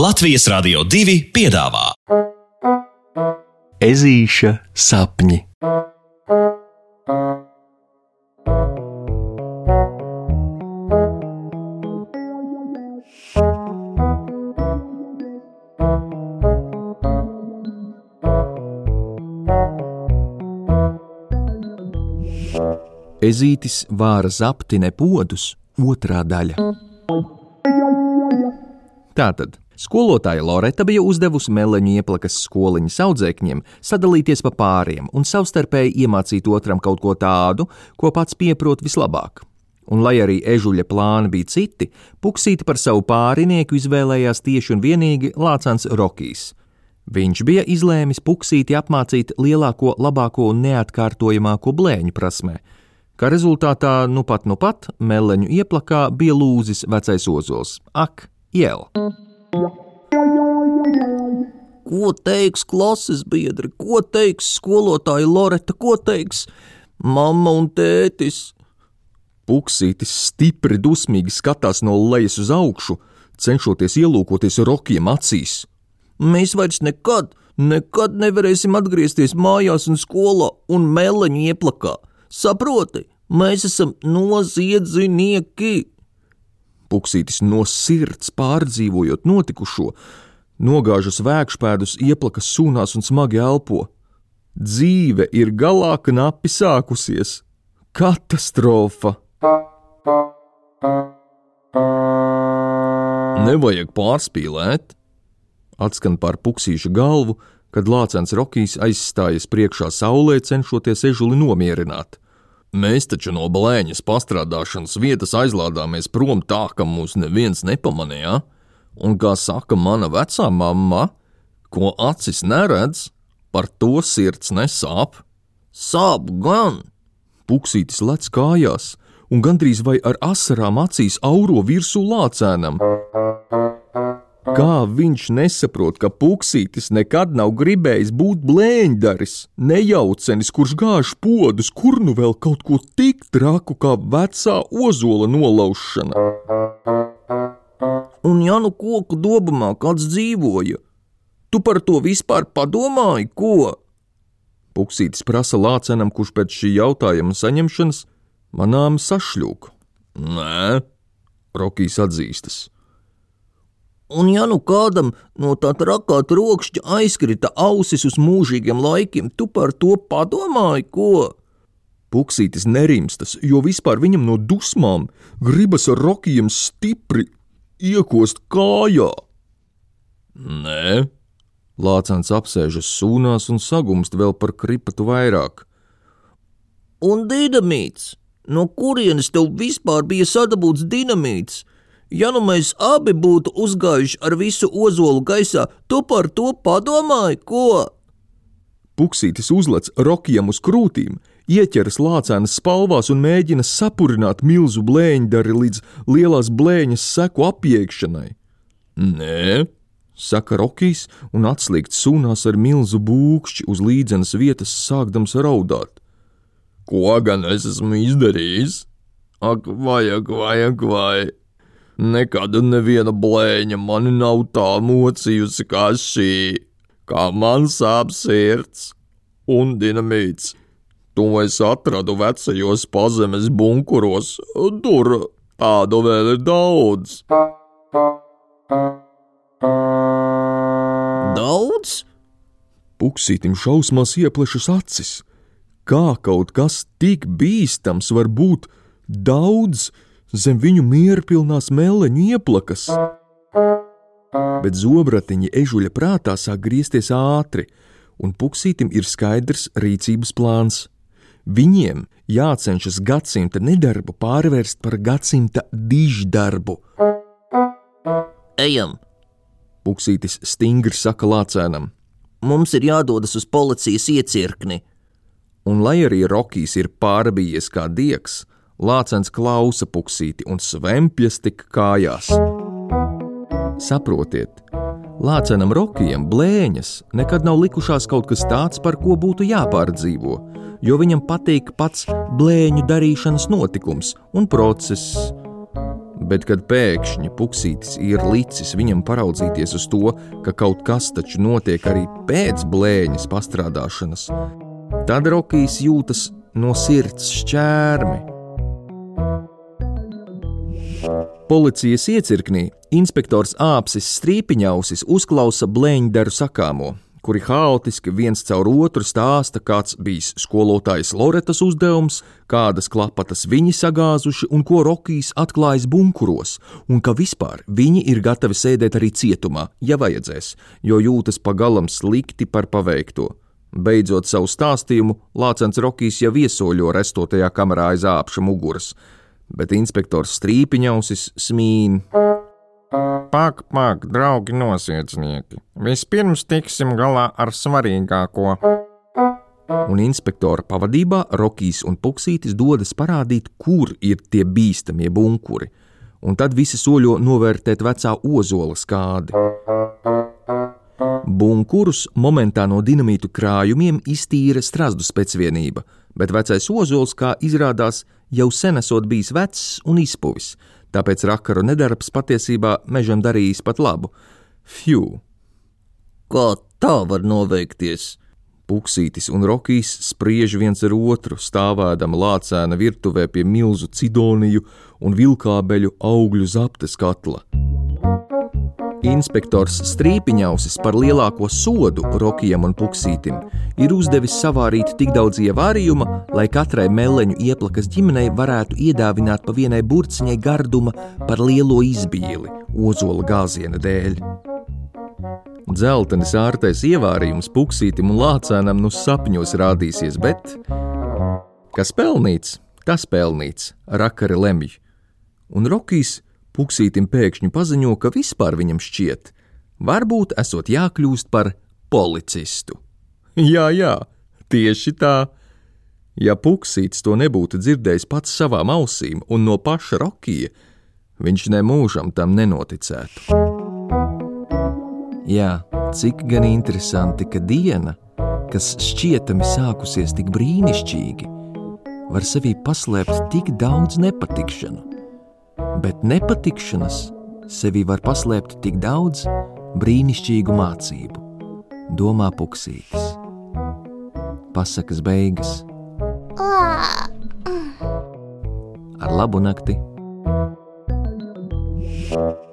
Latvijas Rādio 2 piedāvā Ezīša sapņi. Ezītis vāra zaptine podus, otrā daļa. Tātad skolotāja Loreta bija uzdevusi meleņu ieplakas skoliņas audzēkņiem sadalīties pa pāriem un savstarpēji iemācīt otram kaut ko tādu, ko pats pieprot vislabāk. Un, lai arī ežuļa plāni bija citi, Puksīti par savu pārinieku izvēlējās tieši un vienīgi Lācāns Rokijs. Viņš bija izlēmis Puksīti apmācīt lielāko, labāko un neatkārtojamāko blēņu prasmē, kā rezultātā nu pat nu pat meleņu ieplakā bija lūzis vecais ozols. Ak, jēl! Ko teiks klases biedri, ko teiks skolotāja Loreta, ko teiks mamma un tētis? Puksītis stipri dusmīgi skatās no lejas uz augšu, cenšoties ielūkoties rokiem acīs. Mēs vairs nekad, nekad nevarēsim atgriezties mājās un skolā un meleņu ieplakā. Saproti, mēs esam noziedznieki! Puksītis no sirds pārdzīvojot notikušo, nogāžas vēkšpēdus, ieplakas sūnās un smagi elpo. Dzīve ir galā knapi sākusies. Katastrofa! Nevajag pārspīlēt, atskan pār puksīša galvu, kad lācens Rokijs aizstājas priekšā saulē, cenšoties ežuli nomierināt. Mēs taču no blēņas pastrādāšanas vietas aizlādāmies prom tā, ka mūs neviens nepamanīja, un, kā saka mana vecā mamma, ko acis neredz, par to sirds nesāp. Sāp gan! Puksītis lec kājās, un gandrīz vai ar asarām acīs auro virsū lācēnam. Kā viņš nesaprot, ka puksītis nekad nav gribējis būt blēņdaris, nejaucenis, kurš gāž podus, kur nu vēl kaut ko tik traku kā vecā ozola nolaušana. Un ja nu koku dobumā kāds dzīvoja, tu par to vispār padomāji, ko? Puksītis prasa lācenam, kurš pēc šī jautājuma saņemšanas manām sašļūk. Nē, Rokijs atzīstas. Un ja nu kādam no tā trakā trokšņa aizkrita ausis uz mūžīgiem laikiem, tu par to padomāji, ko? Puksītis nerimstas, jo vispār viņam no dusmām gribas ar rokiem stipri iekost kājā. Nē, Lācens apsēžas sūnās un sagumst vēl par kripatu vairāk. Un dinamīts! No kurienes tev vispār bija sadabūts dinamīts? Ja nu mēs abi būtu uzgājuši ar visu ozolu gaisā, tu par to padomāji, ko? Puksītis uzlec rokiem uz krūtīm, ieķeras lācēnas spalvās un mēģina sapurināt milzu blēņdari līdz lielās blēņas seku apiekšanai. Nē, saka Rokijs un atslīgt sūnās ar milzu būkšķi uz līdzenas vietas, sākdams raudāt. Ko gan es esmu izdarījis? Ak, vajag, vajag, vajag! Nekad neviena blēņa mani nav tā mocījusi kā šī, kā man sāp sirds un dinamīts. To es atradu vecajos pazemes bunkuros, tur tādu vēl ir daudz. Daudz? Puksītim šausmās ieplešas acis. Kā kaut kas tik bīstams var būt daudz? Zem viņu mierpilnās meleņu ieplakas. Bet zobratiņi ežuļa prātā sāk griezties ātri, un puksītim ir skaidrs rīcības plāns. Viņiem jācenšas gadsimta nedarbu pārvērst par gadsimta diždarbu. Ejam! Puksītis stingri saka lācēnam. Mums ir jādodas uz policijas iecirkni. Un lai arī Rokijs ir pārbījies kā diegs, Lācens klausa puksīti un svempjas tik kājās. Saprotiet, Lācenam Rokijam blēņas nekad nav likušās kaut kas tāds, par ko būtu jāpārdzīvo, jo viņam patīk pats blēņu darīšanas notikums un process. Bet, kad pēkšņi puksītis ir licis viņam paraudzīties uz to, ka kaut kas taču notiek arī pēc blēņas pastrādāšanas, tad Rokijs jūtas no sirds šķērmi. Policijas iecirknī inspektors Āpsis Strīpiņausis uzklausa blēņdaru sakāmo, kuri haotiski viens caur otru stāsta, kāds bijis skolotājas Loretas uzdevums, kādas klapatas viņi sagāzuši un ko Rokijs atklājis bunkuros, un ka vispār viņi ir gatavi sēdēt arī cietumā, ja vajadzēs, jo jūtas pagalam slikti par paveikto. Beidzot savu stāstījumu, Lācens Rokijs jau viesoļo restotajā kamerā aiz āpša muguras, bet inspektors Strīpiņausis smīn. Pak, pak, draugi nosiecnieki. Vispirms tiksim galā ar svarīgāko. Un inspektora pavadībā Rokijs un Puksītis dodas parādīt, kur ir tie bīstamie bunkuri, un tad visi soļo novērtēt vecā ozola skādi. Bunkurus momentā no dinamītu krājumiem iztīra strazdu spēcvienība, bet vecais ozols, kā izrādās, jau sen esot bijis vecs un izpuvis, tāpēc rakaru nedarbs patiesībā mežam darījis pat labu. Fju! Kā tā var noveikties? Puksītis un Rokijs spriež viens ar otru, stāvēdam lācēna virtuvē pie milzu cidoniju un vilkābeļu augļu zaptes katla. Inspektors Strīpiņausis par lielāko sodu Rokijam un Puksītim ir uzdevis savārīt tik daudz ievārījuma, lai katrai meleņu ieplakas ģimenei varētu iedāvināt pa vienai burciņai garduma par lielo izbīli ozola gāziena dēļ. Zeltenis ārtais ievārījums Puksītim un Lācēnam nu sapņos rādīsies, bet kas pelnīts, tas pelnīts, rakari lemj. Un Rokijs Puksītim pēkšņi paziņo, ka vispār viņam šķiet, varbūt esot jākļūst par policistu. Jā, jā, tieši tā. Ja Puksīts to nebūtu dzirdējis pats savām ausīm un no paša Rokija, viņš nemūžam tam nenoticētu. Jā, cik gan interesanti, ka diena, kas šķietami sākusies tik brīnišķīgi, var sevī paslēpt tik daudz nepatikšanu bet nepatikšanas sevī var paslēpt tik daudz brīnišķīgu mācību, domā puksītis. Pasakas beigas. Ar labu nakti! thank you